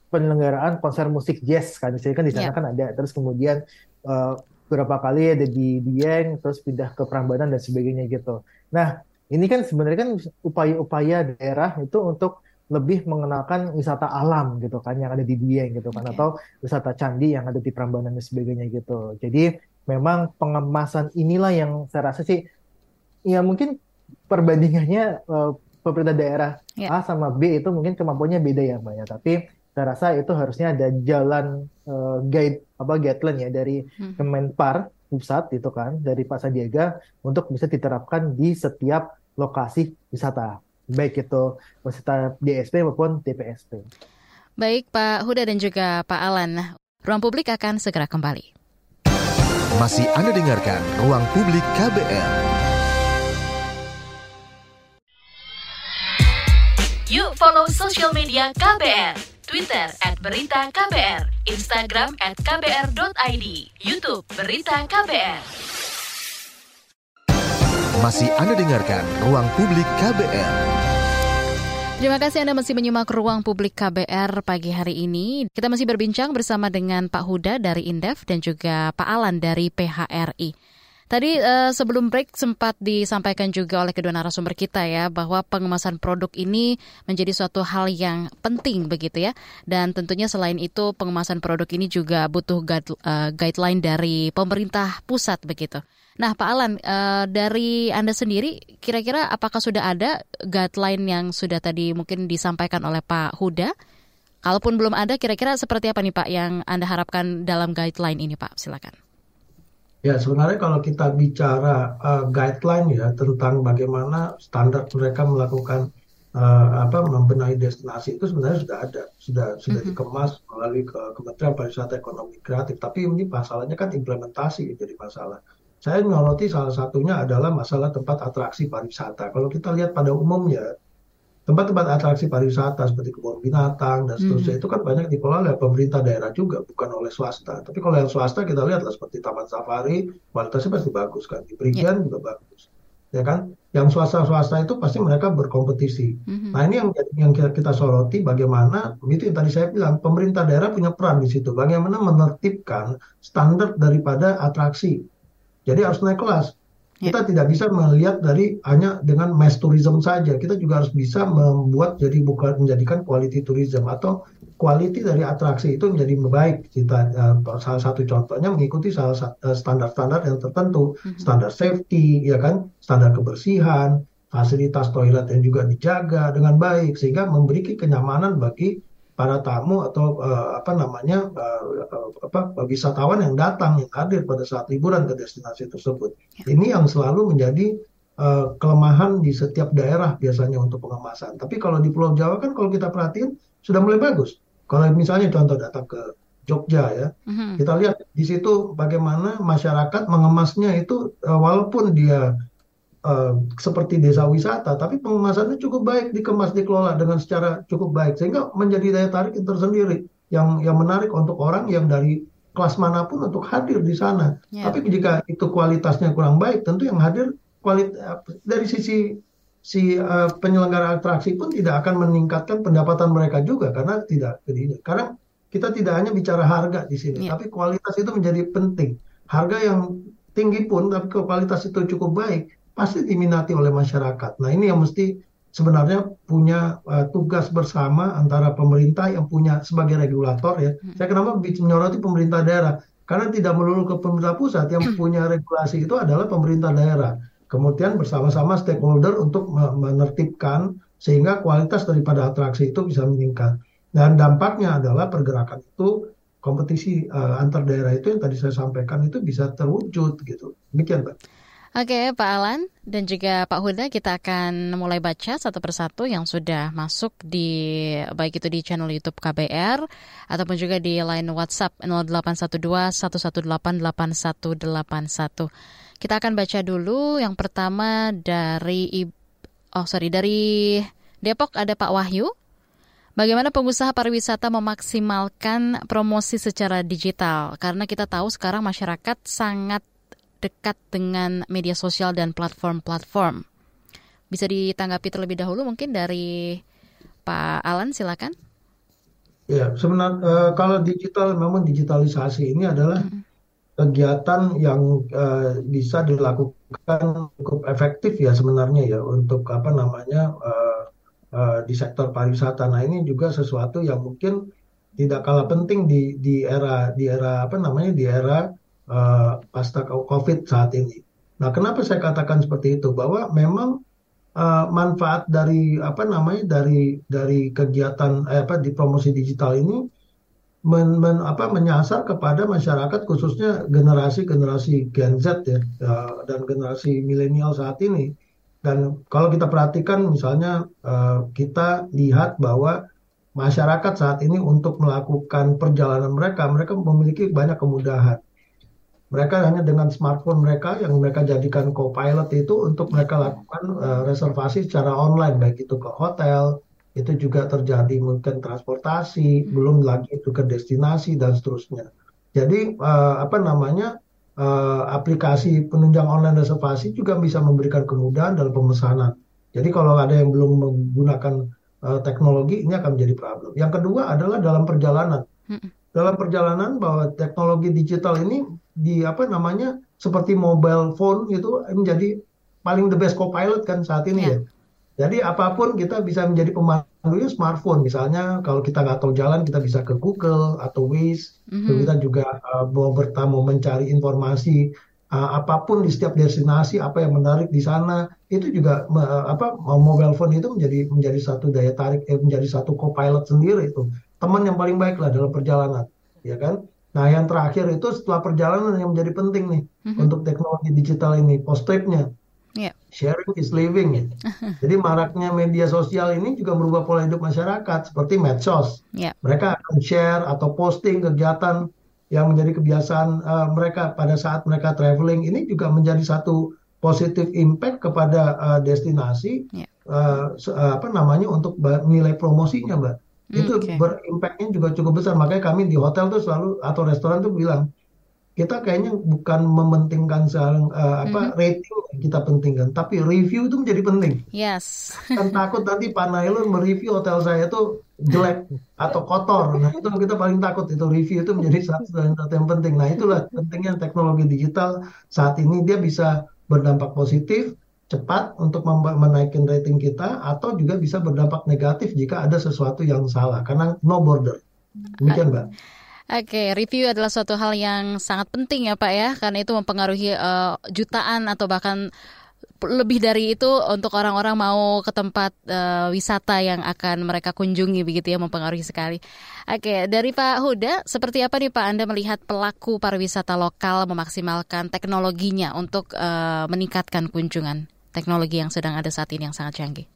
penyelenggaraan konser musik jazz kan. Jadi kan di sana yeah. kan ada. Terus kemudian uh, beberapa kali ada di Dieng, terus pindah ke Prambanan dan sebagainya gitu. Nah, ini kan sebenarnya kan upaya-upaya daerah itu untuk lebih mengenalkan wisata alam gitu kan yang ada di Dieng gitu kan okay. atau wisata candi yang ada di Prambanan dan sebagainya gitu. Jadi memang pengemasan inilah yang saya rasa sih ya mungkin perbandingannya uh, pemerintah daerah yeah. A sama B itu mungkin kemampuannya beda ya mbak ya tapi saya rasa itu harusnya ada jalan uh, guide apa guideline ya dari hmm. Kemenpar pusat itu kan dari Pak Sandiaga untuk bisa diterapkan di setiap lokasi wisata baik itu wisata DSP maupun DPSP. Baik Pak Huda dan juga Pak Alan, ruang publik akan segera kembali. Masih Anda dengarkan ruang publik KBR. Yuk follow social media KBR. Twitter at Berita KBR, Instagram at KBR.id, Youtube Berita KBR. Masih Anda dengarkan Ruang Publik KBR. Terima kasih Anda masih menyimak ruang publik KBR pagi hari ini. Kita masih berbincang bersama dengan Pak Huda dari Indef dan juga Pak Alan dari PHRI. Tadi uh, sebelum break sempat disampaikan juga oleh kedua narasumber kita ya bahwa pengemasan produk ini menjadi suatu hal yang penting begitu ya. Dan tentunya selain itu pengemasan produk ini juga butuh guide, uh, guideline dari pemerintah pusat begitu. Nah, Pak Alan, uh, dari Anda sendiri, kira-kira apakah sudah ada guideline yang sudah tadi mungkin disampaikan oleh Pak Huda? Kalaupun belum ada, kira-kira seperti apa nih Pak yang Anda harapkan dalam guideline ini Pak? Silakan. Ya, sebenarnya kalau kita bicara uh, guideline ya tentang bagaimana standar mereka melakukan uh, apa membenahi destinasi itu sebenarnya sudah ada, sudah sudah mm -hmm. dikemas melalui ke Kementerian Pariwisata Ekonomi Kreatif. Tapi ini masalahnya kan implementasi jadi masalah. Saya menyoroti salah satunya adalah masalah tempat atraksi pariwisata. Kalau kita lihat pada umumnya tempat-tempat atraksi pariwisata seperti kebun binatang dan seterusnya hmm. itu kan banyak dikelola oleh pemerintah daerah juga bukan oleh swasta tapi kalau yang swasta kita lihat lah seperti taman safari kualitasnya pasti bagus kan di Perigen yeah. juga bagus ya kan yang swasta-swasta itu pasti mereka berkompetisi mm-hmm. nah ini yang yang kita, kita soroti bagaimana itu yang tadi saya bilang pemerintah daerah punya peran di situ bagaimana menertibkan standar daripada atraksi jadi harus naik kelas Ya. Kita tidak bisa melihat dari hanya dengan mass tourism saja. Kita juga harus bisa membuat jadi bukan menjadikan quality tourism atau quality dari atraksi itu menjadi baik. Kita uh, salah satu contohnya mengikuti salah uh, standar-standar yang tertentu, mm-hmm. standar safety, ya kan, standar kebersihan, fasilitas toilet yang juga dijaga dengan baik sehingga memberi kenyamanan bagi para tamu atau uh, apa namanya uh, apa wisatawan yang datang yang hadir pada saat liburan ke destinasi tersebut. Ya. Ini yang selalu menjadi uh, kelemahan di setiap daerah biasanya untuk pengemasan. Tapi kalau di Pulau Jawa kan kalau kita perhatiin sudah mulai bagus. Kalau misalnya contoh datang ke Jogja ya, mm-hmm. kita lihat di situ bagaimana masyarakat mengemasnya itu uh, walaupun dia uh, seperti desa wisata, tapi pengemasannya cukup baik, dikemas, dikelola dengan secara cukup baik, sehingga menjadi daya tarik tersendiri yang yang menarik untuk orang yang dari kelas mana pun untuk hadir di sana. Yeah. Tapi jika itu kualitasnya kurang baik, tentu yang hadir kualit dari sisi si uh, penyelenggara atraksi pun tidak akan meningkatkan pendapatan mereka juga karena tidak karena kita tidak hanya bicara harga di sini, yeah. tapi kualitas itu menjadi penting. Harga yang tinggi pun, tapi kualitas itu cukup baik, pasti diminati oleh masyarakat. Nah ini yang mesti sebenarnya punya uh, tugas bersama antara pemerintah yang punya sebagai regulator ya. Hmm. Saya kenapa menyoroti pemerintah daerah? Karena tidak melulu ke pemerintah pusat yang punya regulasi itu adalah pemerintah daerah. Kemudian bersama-sama stakeholder untuk menertibkan sehingga kualitas daripada atraksi itu bisa meningkat. Dan dampaknya adalah pergerakan itu kompetisi uh, antar daerah itu yang tadi saya sampaikan itu bisa terwujud gitu. Demikian, Pak. Oke, Pak Alan dan juga Pak Huda, kita akan mulai baca satu persatu yang sudah masuk di baik itu di channel YouTube KBR ataupun juga di line WhatsApp 0812 118 8181. Kita akan baca dulu yang pertama dari oh sorry dari Depok ada Pak Wahyu. Bagaimana pengusaha pariwisata memaksimalkan promosi secara digital? Karena kita tahu sekarang masyarakat sangat dekat dengan media sosial dan platform-platform. Bisa ditanggapi terlebih dahulu mungkin dari Pak Alan, silakan. Ya, sebenarnya uh, kalau digital memang digitalisasi ini adalah hmm. kegiatan yang uh, bisa dilakukan cukup efektif ya sebenarnya ya untuk apa namanya uh, uh, di sektor pariwisata. Nah ini juga sesuatu yang mungkin tidak kalah penting di di era di era apa namanya di era uh, COVID saat ini. Nah kenapa saya katakan seperti itu bahwa memang uh, manfaat dari apa namanya dari dari kegiatan eh, apa di promosi digital ini men, men, apa, menyasar kepada masyarakat khususnya generasi generasi Gen Z ya uh, dan generasi milenial saat ini dan kalau kita perhatikan misalnya uh, kita lihat bahwa masyarakat saat ini untuk melakukan perjalanan mereka, mereka memiliki banyak kemudahan. Mereka hanya dengan smartphone mereka yang mereka jadikan co-pilot itu untuk mereka lakukan uh, reservasi secara online, baik itu ke hotel, itu juga terjadi mungkin transportasi, belum lagi itu ke destinasi dan seterusnya. Jadi uh, apa namanya uh, aplikasi penunjang online reservasi juga bisa memberikan kemudahan dalam pemesanan. Jadi kalau ada yang belum menggunakan uh, teknologi ini akan menjadi problem. Yang kedua adalah dalam perjalanan. Hmm. Dalam perjalanan bahwa teknologi digital ini di apa namanya seperti mobile phone itu menjadi paling the best co-pilot kan saat ini yeah. ya. Jadi apa pun kita bisa menjadi pemandunya smartphone. Misalnya kalau kita nggak tahu jalan kita bisa ke Google atau Waze. Mm-hmm. Kita juga uh, mau bertamu mencari informasi uh, apa pun di setiap destinasi apa yang menarik di sana itu juga uh, apa mobile phone itu menjadi menjadi satu daya tarik eh, menjadi satu co-pilot sendiri itu teman yang paling baik lah dalam perjalanan ya kan nah yang terakhir itu setelah perjalanan yang menjadi penting nih mm-hmm. untuk teknologi digital ini post tripnya Yeah. Sharing is living ya. Jadi maraknya media sosial ini juga merubah pola hidup masyarakat seperti medsos. Yeah. Mereka akan share atau posting kegiatan yang menjadi kebiasaan uh, mereka pada saat mereka traveling ini juga menjadi satu positif impact kepada uh, destinasi yeah. uh, apa namanya untuk nilai promosinya, Mbak. Itu okay. berimpactnya juga cukup besar. Makanya kami di hotel tuh selalu atau restoran tuh bilang kita kayaknya bukan mementingkan soal uh, apa mm -hmm. rating kita pentingkan, tapi review itu menjadi penting. Yes. kan takut nanti Pak Nailun mereview hotel saya itu jelek atau kotor. Nah itu kita paling takut itu review itu menjadi satu yang penting. Nah itulah pentingnya teknologi digital saat ini dia bisa berdampak positif cepat untuk menaikkan rating kita atau juga bisa berdampak negatif jika ada sesuatu yang salah karena no border. Demikian, Mbak. Oke, review adalah suatu hal yang sangat penting ya Pak ya, karena itu mempengaruhi uh, jutaan atau bahkan lebih dari itu untuk orang-orang mau ke tempat uh, wisata yang akan mereka kunjungi begitu ya mempengaruhi sekali. Oke, dari Pak Huda, seperti apa nih Pak Anda melihat pelaku pariwisata lokal memaksimalkan teknologinya untuk uh, meningkatkan kunjungan teknologi yang sedang ada saat ini yang sangat canggih?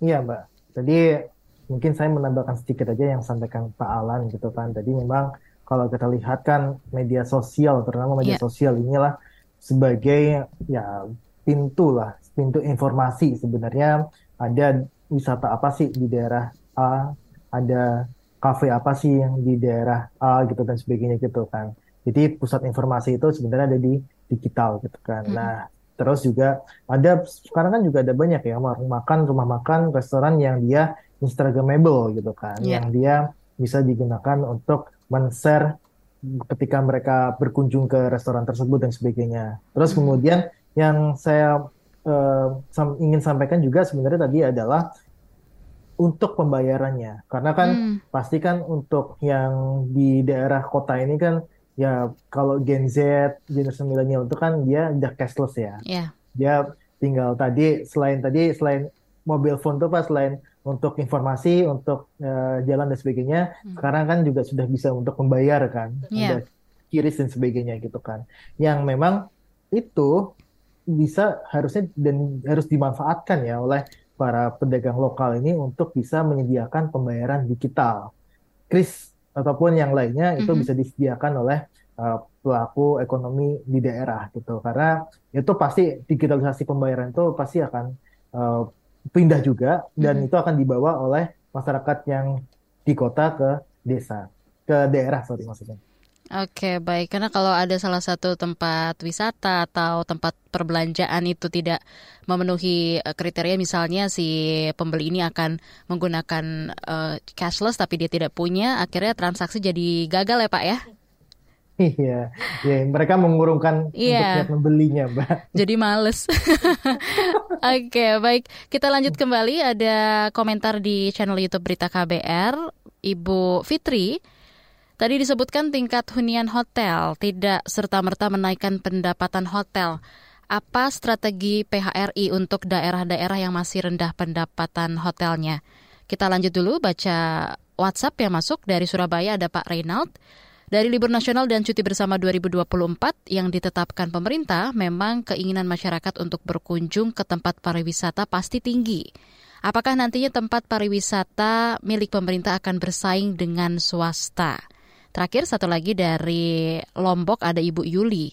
Iya Mbak, jadi mungkin saya menambahkan sedikit aja yang sampaikan Pak Alan gitu kan. Jadi memang kalau kita lihat kan media sosial, terutama media yeah. sosial inilah sebagai ya pintu lah, pintu informasi sebenarnya ada wisata apa sih di daerah A, ada kafe apa sih yang di daerah A gitu dan sebagainya gitu kan. Jadi pusat informasi itu sebenarnya ada di digital gitu kan. Mm. Nah, terus juga ada sekarang kan juga ada banyak ya warung makan, rumah makan, restoran yang dia Instagramable gitu kan, Iya. yang dia bisa digunakan untuk men-share ketika mereka berkunjung ke restoran tersebut dan sebagainya. Terus Hmm. kemudian yang saya eh, sam- ingin sampaikan juga sebenarnya tadi adalah untuk pembayarannya, karena kan Hmm. pasti kan untuk yang di daerah kota ini kan ya kalau Gen Z, generasi milenial itu kan dia udah cashless ya. Ya. Dia tinggal tadi selain tadi selain mobile phone tuh pas selain untuk informasi, untuk eh, jalan dan sebagainya, Hmm. sekarang kan juga sudah bisa untuk membayar kan, Iya. ada kiris dan sebagainya gitu kan. Yang memang itu bisa harusnya dan harus dimanfaatkan ya oleh para pedagang lokal ini untuk bisa menyediakan pembayaran digital. Kris ataupun yang lainnya itu Mhm. bisa disediakan oleh uh, pelaku ekonomi di daerah gitu. Karena itu pasti digitalisasi pembayaran itu pasti akan uh, pindah juga dan Mhm. itu akan dibawa oleh masyarakat yang di kota ke desa, ke daerah sorry maksudnya. Oke, baik. Karena kalau ada salah satu tempat wisata atau tempat perbelanjaan itu tidak memenuhi eh, kriteria, misalnya si pembeli ini akan menggunakan eh, cashless tapi dia tidak punya, akhirnya transaksi jadi gagal ya Pak ya? Iya, ya, mereka mengurungkan untuk Iya. niat membelinya, Mbak. Jadi males. Oke, baik. Kita lanjut kembali. Ada komentar di channel YouTube Berita KBR. Ibu Fitri, tadi disebutkan tingkat hunian hotel tidak serta-merta menaikkan pendapatan hotel. Apa strategi PHRI untuk daerah-daerah yang masih rendah pendapatan hotelnya? Kita lanjut dulu baca WhatsApp yang masuk dari Surabaya ada Pak Reynald. Dari libur nasional dan cuti bersama 2024 yang ditetapkan pemerintah, memang keinginan masyarakat untuk berkunjung ke tempat pariwisata pasti tinggi. Apakah nantinya tempat pariwisata milik pemerintah akan bersaing dengan swasta? Terakhir satu lagi dari Lombok ada Ibu Yuli.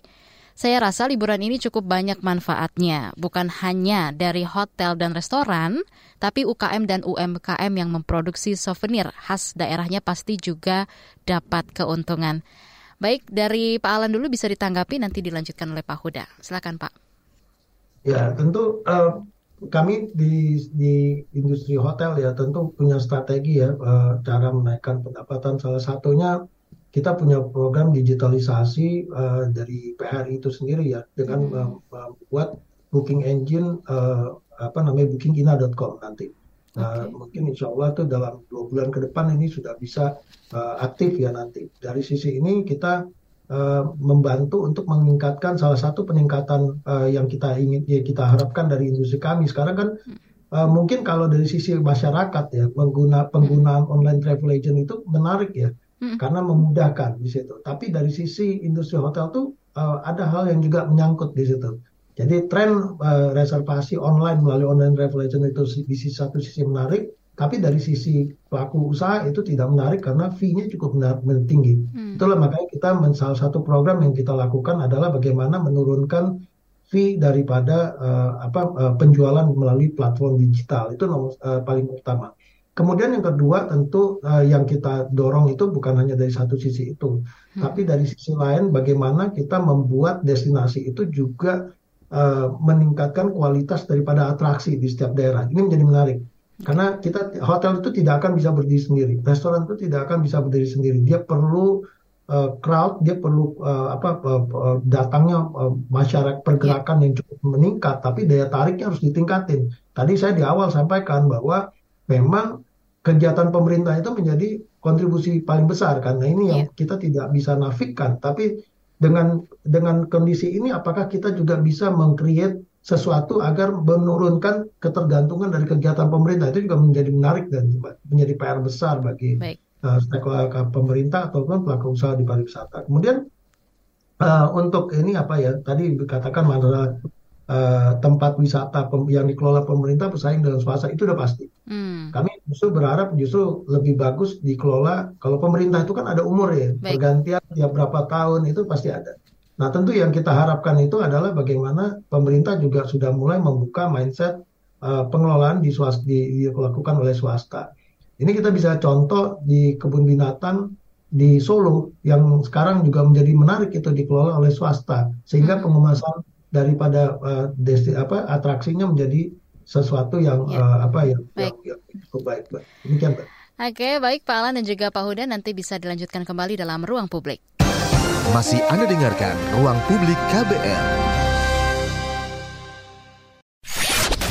Saya rasa liburan ini cukup banyak manfaatnya, bukan hanya dari hotel dan restoran, tapi UKM dan UMKM yang memproduksi souvenir khas daerahnya pasti juga dapat keuntungan. Baik, dari Pak Alan dulu bisa ditanggapi, nanti dilanjutkan oleh Pak Huda. Silakan Pak. Ya, tentu eh, kami di di industri hotel ya tentu punya strategi ya eh, cara menaikkan pendapatan. Salah satunya kita punya program digitalisasi eh, dari PHRI itu sendiri ya dengan mem- membuat booking engine eh, apa namanya bookingina.com nanti. Nah, mungkin insya Allah tuh dalam dua bulan ke depan ini sudah bisa eh, aktif ya nanti. Dari sisi ini kita eh, membantu untuk meningkatkan salah satu peningkatan eh, yang kita ingin ya kita harapkan dari industri kami. Sekarang kan eh, mungkin kalau dari sisi masyarakat ya pengguna penggunaan online travel agent itu menarik ya karena memudahkan di situ. Tapi dari sisi industri hotel tuh eh, ada hal yang juga menyangkut di situ. Jadi tren eh, reservasi online melalui online travel agent itu di sisi satu sisi menarik, tapi dari sisi pelaku usaha itu tidak menarik karena fee-nya cukup benar- tinggi. Itulah makanya kita salah satu program yang kita lakukan adalah bagaimana menurunkan fee daripada eh, apa eh, penjualan melalui platform digital itu nomor eh, paling utama. Kemudian yang kedua tentu eh, yang kita dorong itu bukan hanya dari satu sisi itu, tapi dari sisi lain bagaimana kita membuat destinasi itu juga eh, meningkatkan kualitas daripada atraksi di setiap daerah. Ini menjadi menarik. Karena kita hotel itu tidak akan bisa berdiri sendiri, restoran itu tidak akan bisa berdiri sendiri. Dia perlu eh, crowd, dia perlu eh, apa eh, datangnya eh, masyarakat pergerakan yang cukup meningkat, tapi daya tariknya harus ditingkatin. Tadi saya di awal sampaikan bahwa memang kegiatan pemerintah itu menjadi kontribusi paling besar karena ini yang kita tidak bisa nafikan. Tapi dengan dengan kondisi ini, apakah kita juga bisa meng-create sesuatu agar menurunkan ketergantungan dari kegiatan pemerintah itu juga menjadi menarik dan menjadi PR besar bagi Baik. uh, stakeholder pemerintah ataupun pelaku usaha di pariwisata. Kemudian uh, untuk ini apa ya tadi dikatakan masalah uh, tempat wisata yang dikelola pemerintah bersaing dengan swasta itu udah pasti. Hmm. Kami justru berharap justru lebih bagus dikelola kalau pemerintah itu kan ada umur ya Baik. pergantian tiap berapa tahun itu pasti ada. Nah, tentu yang kita harapkan itu adalah bagaimana pemerintah juga sudah mulai membuka mindset uh, pengelolaan di swasta, di, dilakukan oleh swasta. Ini kita bisa contoh di kebun binatang di Solo yang sekarang juga menjadi menarik itu dikelola oleh swasta sehingga hmm. pengemasan daripada uh, desti, apa atraksinya menjadi sesuatu yang ya. uh, apa yang, baik. yang, yang cukup baik. Demikian, Pak. Oke, baik Pak Alan dan juga Pak Huda nanti bisa dilanjutkan kembali dalam ruang publik. Masih Anda dengarkan Ruang Publik KBR.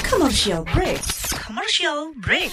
Commercial break. Commercial break.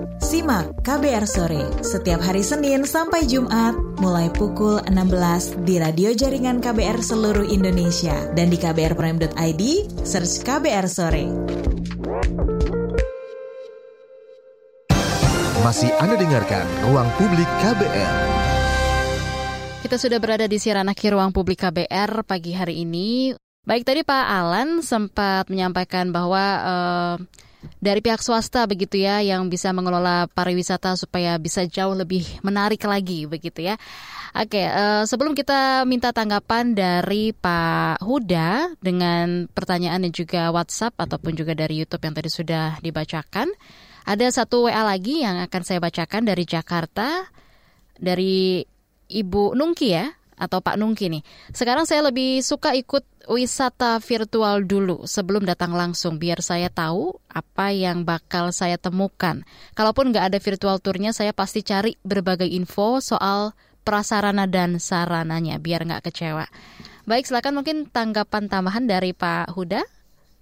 Simak KBR Sore setiap hari Senin sampai Jumat mulai pukul 16 di radio jaringan KBR seluruh Indonesia dan di kbrprime.id search KBR Sore. Masih Anda dengarkan Ruang Publik KBR. Kita sudah berada di siaran akhir ruang publik KBR pagi hari ini. Baik tadi Pak Alan sempat menyampaikan bahwa uh, dari pihak swasta begitu ya yang bisa mengelola pariwisata supaya bisa jauh lebih menarik lagi begitu ya. Oke, uh, sebelum kita minta tanggapan dari Pak Huda dengan pertanyaan dan juga WhatsApp ataupun juga dari YouTube yang tadi sudah dibacakan, ada satu WA lagi yang akan saya bacakan dari Jakarta dari Ibu Nungki ya atau Pak Nungki nih. Sekarang saya lebih suka ikut wisata virtual dulu sebelum datang langsung biar saya tahu apa yang bakal saya temukan. Kalaupun nggak ada virtual tournya, saya pasti cari berbagai info soal prasarana dan sarananya biar nggak kecewa. Baik, silakan mungkin tanggapan tambahan dari Pak Huda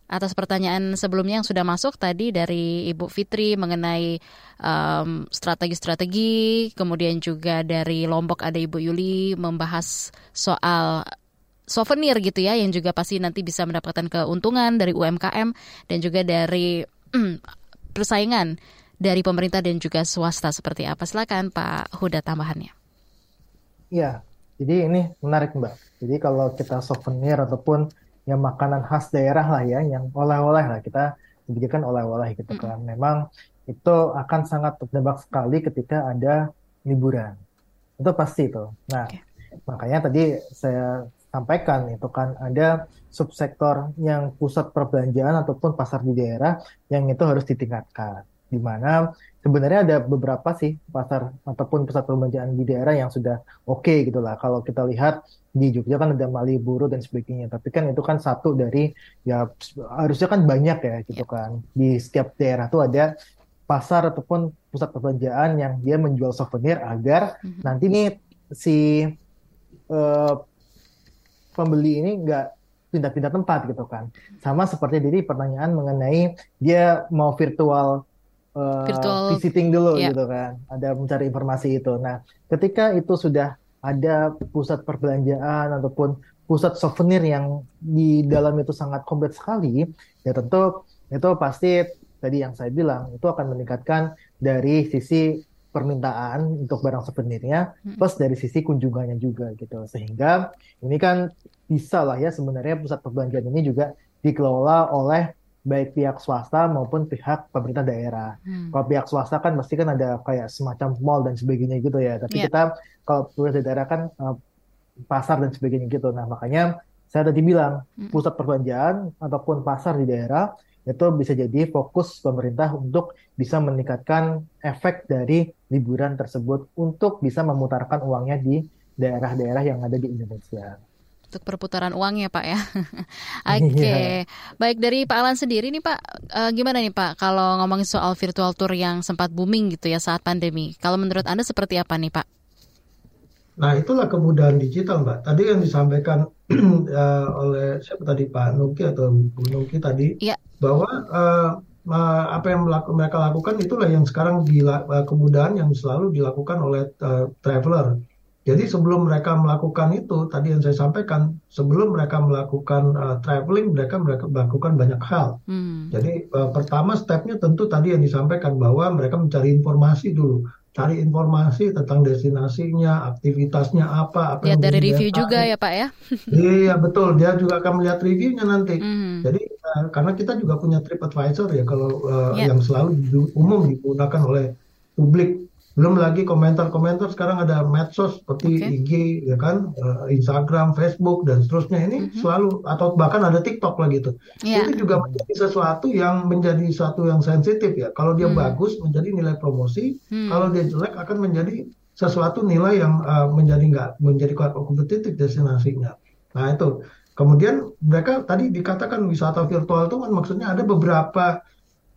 atas pertanyaan sebelumnya yang sudah masuk tadi dari Ibu Fitri mengenai strategi strategi-strategi, kemudian juga dari Lombok ada Ibu Yuli membahas soal souvenir gitu ya yang juga pasti nanti bisa mendapatkan keuntungan dari UMKM dan juga dari persaingan dari pemerintah dan juga swasta seperti apa. Silakan Pak Huda tambahannya. Ya, jadi ini menarik Mbak. Jadi kalau kita souvenir ataupun yang makanan khas daerah lah ya, yang oleh-oleh lah kita dijadikan oleh-oleh gitu kan. Mm. Memang itu akan sangat terdebak sekali ketika ada liburan. Itu pasti itu. Nah, okay. makanya tadi saya sampaikan itu kan ada subsektor yang pusat perbelanjaan ataupun pasar di daerah yang itu harus ditingkatkan. Di mana sebenarnya ada beberapa sih pasar ataupun pusat perbelanjaan di daerah yang sudah oke okay gitu lah. Kalau kita lihat di Jogja kan ada Malioboro dan sebagainya. Tapi kan itu kan satu dari ya harusnya kan banyak ya gitu kan. Di setiap daerah tuh ada pasar ataupun pusat perbelanjaan yang dia menjual souvenir agar mm-hmm. nanti nih si uh, pembeli ini nggak pindah-pindah tempat gitu kan. Sama seperti jadi pertanyaan mengenai dia mau virtual uh, virtual visiting dulu yeah. gitu kan. Ada mencari informasi itu. Nah, ketika itu sudah ada pusat perbelanjaan ataupun pusat souvenir yang di dalam itu sangat komplit sekali, ya tentu itu pasti tadi yang saya bilang itu akan meningkatkan dari sisi permintaan untuk barang souvenirnya hmm. plus dari sisi kunjungannya juga gitu sehingga ini kan bisa lah ya sebenarnya pusat perbelanjaan ini juga dikelola oleh baik pihak swasta maupun pihak pemerintah daerah. Hmm. Kalau pihak swasta kan pasti kan ada kayak semacam mall dan sebagainya gitu ya. Tapi yeah. kita kalau pemerintah daerah kan uh, pasar dan sebagainya gitu. Nah makanya saya tadi bilang hmm. pusat perbelanjaan ataupun pasar di daerah itu bisa jadi fokus pemerintah untuk bisa meningkatkan efek dari liburan tersebut untuk bisa memutarkan uangnya di daerah-daerah yang ada di Indonesia untuk perputaran uang ya Pak ya. Oke, okay. yeah. baik dari Pak Alan sendiri nih Pak, uh, gimana nih Pak kalau ngomongin soal virtual tour yang sempat booming gitu ya saat pandemi. Kalau menurut Anda seperti apa nih Pak? Nah itulah kemudahan digital Mbak. Tadi yang disampaikan uh, oleh siapa tadi Pak Nuki atau Bu Nuki tadi, yeah. bahwa uh, apa yang mereka lakukan itulah yang sekarang gila, kemudahan yang selalu dilakukan oleh uh, traveler Jadi sebelum mereka melakukan itu, tadi yang saya sampaikan, sebelum mereka melakukan uh, traveling, mereka mereka melakukan banyak hal. Hmm. Jadi uh, pertama stepnya tentu tadi yang disampaikan bahwa mereka mencari informasi dulu, cari informasi tentang destinasinya, aktivitasnya apa, apa Lihat dari review juga ya Pak ya? iya betul, dia juga akan melihat reviewnya nanti. Hmm. Jadi uh, karena kita juga punya TripAdvisor ya, kalau uh, yeah. yang selalu umum digunakan oleh publik belum lagi komentar-komentar sekarang ada medsos seperti okay. IG ya kan, uh, Instagram, Facebook dan seterusnya ini mm-hmm. selalu atau bahkan ada TikTok lagi tuh. Yeah. Ini juga menjadi sesuatu yang menjadi satu yang sensitif ya. Kalau dia mm. bagus menjadi nilai promosi, mm. kalau dia jelek akan menjadi sesuatu nilai yang uh, menjadi nggak menjadi kompetitif destinasinya. Nah itu. Kemudian mereka tadi dikatakan wisata virtual itu kan maksudnya ada beberapa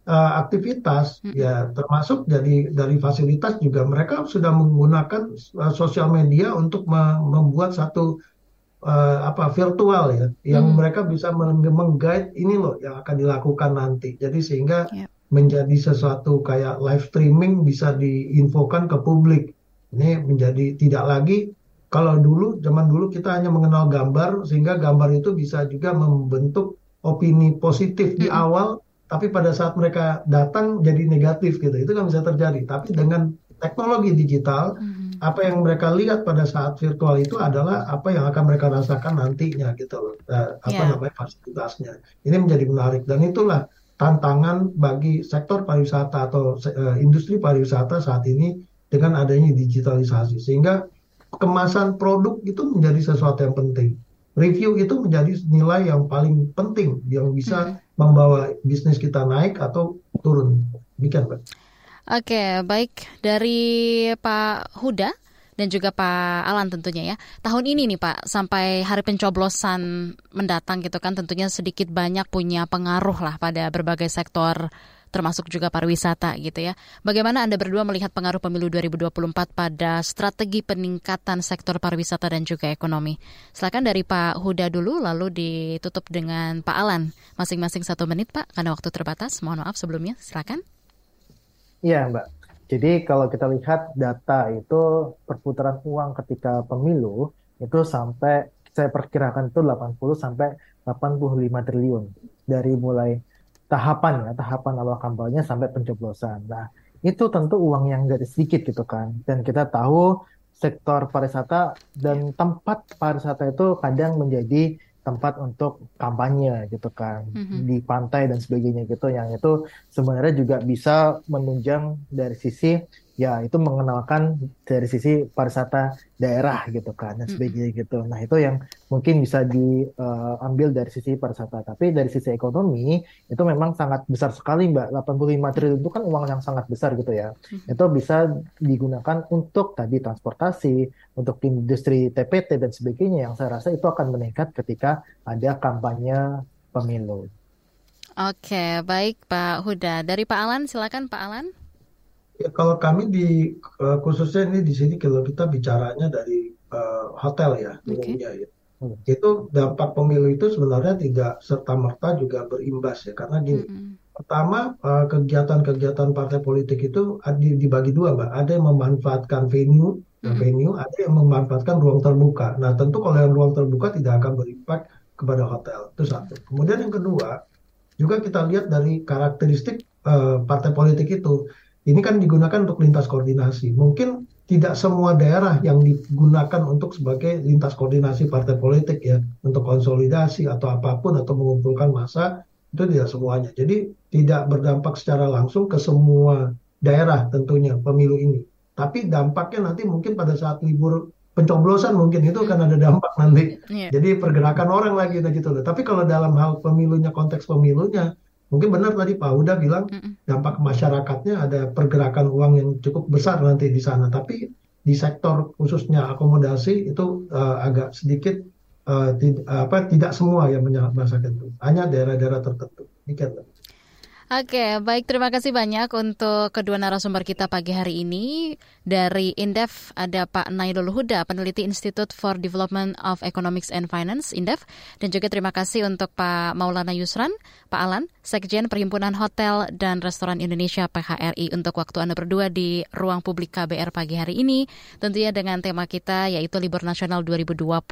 uh, aktivitas hmm. ya termasuk dari dari fasilitas juga mereka sudah menggunakan uh, sosial media untuk me membuat satu uh, apa virtual ya yang hmm. mereka bisa mengguide ini loh yang akan dilakukan nanti jadi sehingga yep. menjadi sesuatu kayak live streaming bisa diinfokan ke publik ini menjadi tidak lagi kalau dulu zaman dulu kita hanya mengenal gambar sehingga gambar itu bisa juga membentuk opini positif di awal tapi pada saat mereka datang jadi negatif gitu itu kan bisa terjadi tapi dengan teknologi digital mm-hmm. apa yang mereka lihat pada saat virtual itu adalah apa yang akan mereka rasakan nantinya gitu loh uh, apa yeah. namanya fasilitasnya ini menjadi menarik dan itulah tantangan bagi sektor pariwisata atau uh, industri pariwisata saat ini dengan adanya digitalisasi sehingga kemasan produk itu menjadi sesuatu yang penting review itu menjadi nilai yang paling penting yang bisa hmm. Membawa bisnis kita naik atau turun. Demikian, Pak. Oke, baik dari Pak Huda dan juga Pak Alan tentunya ya. Tahun ini nih Pak, sampai hari pencoblosan mendatang gitu kan tentunya sedikit banyak punya pengaruh lah pada berbagai sektor termasuk juga pariwisata gitu ya. Bagaimana Anda berdua melihat pengaruh pemilu 2024 pada strategi peningkatan sektor pariwisata dan juga ekonomi? Silakan dari Pak Huda dulu, lalu ditutup dengan Pak Alan. Masing-masing satu menit Pak, karena waktu terbatas. Mohon maaf sebelumnya, silakan. Iya Mbak. Jadi kalau kita lihat data itu perputaran uang ketika pemilu itu sampai saya perkirakan itu 80 sampai 85 triliun dari mulai tahapan ya, tahapan awal kampanye sampai pencoblosan. Nah, itu tentu uang yang gak sedikit gitu kan. Dan kita tahu sektor pariwisata dan tempat pariwisata itu kadang menjadi tempat untuk kampanye gitu kan mm-hmm. di pantai dan sebagainya gitu yang itu sebenarnya juga bisa menunjang dari sisi ya itu mengenalkan dari sisi pariwisata daerah gitu kan dan sebagainya gitu. Nah itu yang mungkin bisa diambil uh, dari sisi pariwisata. Tapi dari sisi ekonomi itu memang sangat besar sekali mbak. 85 triliun itu kan uang yang sangat besar gitu ya. Itu bisa digunakan untuk tadi transportasi, untuk industri TPT dan sebagainya yang saya rasa itu akan meningkat ketika ada kampanye pemilu. Oke, baik Pak Huda. Dari Pak Alan, silakan Pak Alan. Ya, kalau kami di uh, khususnya ini di sini kalau kita bicaranya dari uh, hotel ya umumnya ya. Hmm. Itu dampak pemilu itu sebenarnya tidak serta merta juga berimbas ya karena gini. Hmm. Pertama uh, kegiatan-kegiatan partai politik itu dibagi dua mbak. Ada yang memanfaatkan venue, hmm. venue, ada yang memanfaatkan ruang terbuka. Nah tentu kalau yang ruang terbuka tidak akan berimpak kepada hotel itu satu. Kemudian yang kedua juga kita lihat dari karakteristik uh, partai politik itu ini kan digunakan untuk lintas koordinasi. Mungkin tidak semua daerah yang digunakan untuk sebagai lintas koordinasi partai politik ya, untuk konsolidasi atau apa pun atau mengumpulkan massa itu tidak semuanya. Jadi tidak berdampak secara langsung ke semua daerah tentunya pemilu ini. Tapi dampaknya nanti mungkin pada saat libur pencoblosan mungkin itu akan ada dampak nanti. Yeah. Jadi pergerakan orang lagi gitu loh. Tapi kalau dalam hal pemilunya konteks pemilunya mungkin benar tadi Pak Huda bilang dampak masyarakatnya ada pergerakan uang yang cukup besar nanti di sana tapi di sektor khususnya akomodasi itu uh, agak sedikit uh, tid apa tidak semua yang merasakan itu hanya daerah-daerah tertentu. Demikian. Oke, baik terima kasih banyak untuk kedua narasumber kita pagi hari ini. Dari Indef ada Pak Nailul Huda, peneliti Institute for Development of Economics and Finance, Indef. Dan juga terima kasih untuk Pak Maulana Yusran, Pak Alan, Sekjen Perhimpunan Hotel dan Restoran Indonesia PHRI untuk waktu Anda berdua di ruang publik KBR pagi hari ini. Tentunya dengan tema kita yaitu Libur Nasional 2024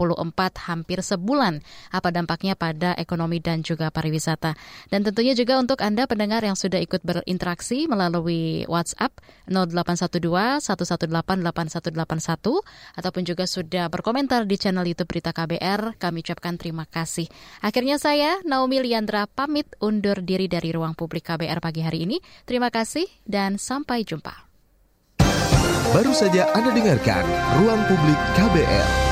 hampir sebulan. Apa dampaknya pada ekonomi dan juga pariwisata. Dan tentunya juga untuk Anda pendengar yang sudah ikut berinteraksi melalui WhatsApp 0812 118 8181 ataupun juga sudah berkomentar di channel YouTube Berita KBR. Kami ucapkan terima kasih. Akhirnya saya Naomi Liandra pamit undur diri dari ruang publik KBR pagi hari ini. Terima kasih dan sampai jumpa. Baru saja Anda dengarkan Ruang Publik KBR.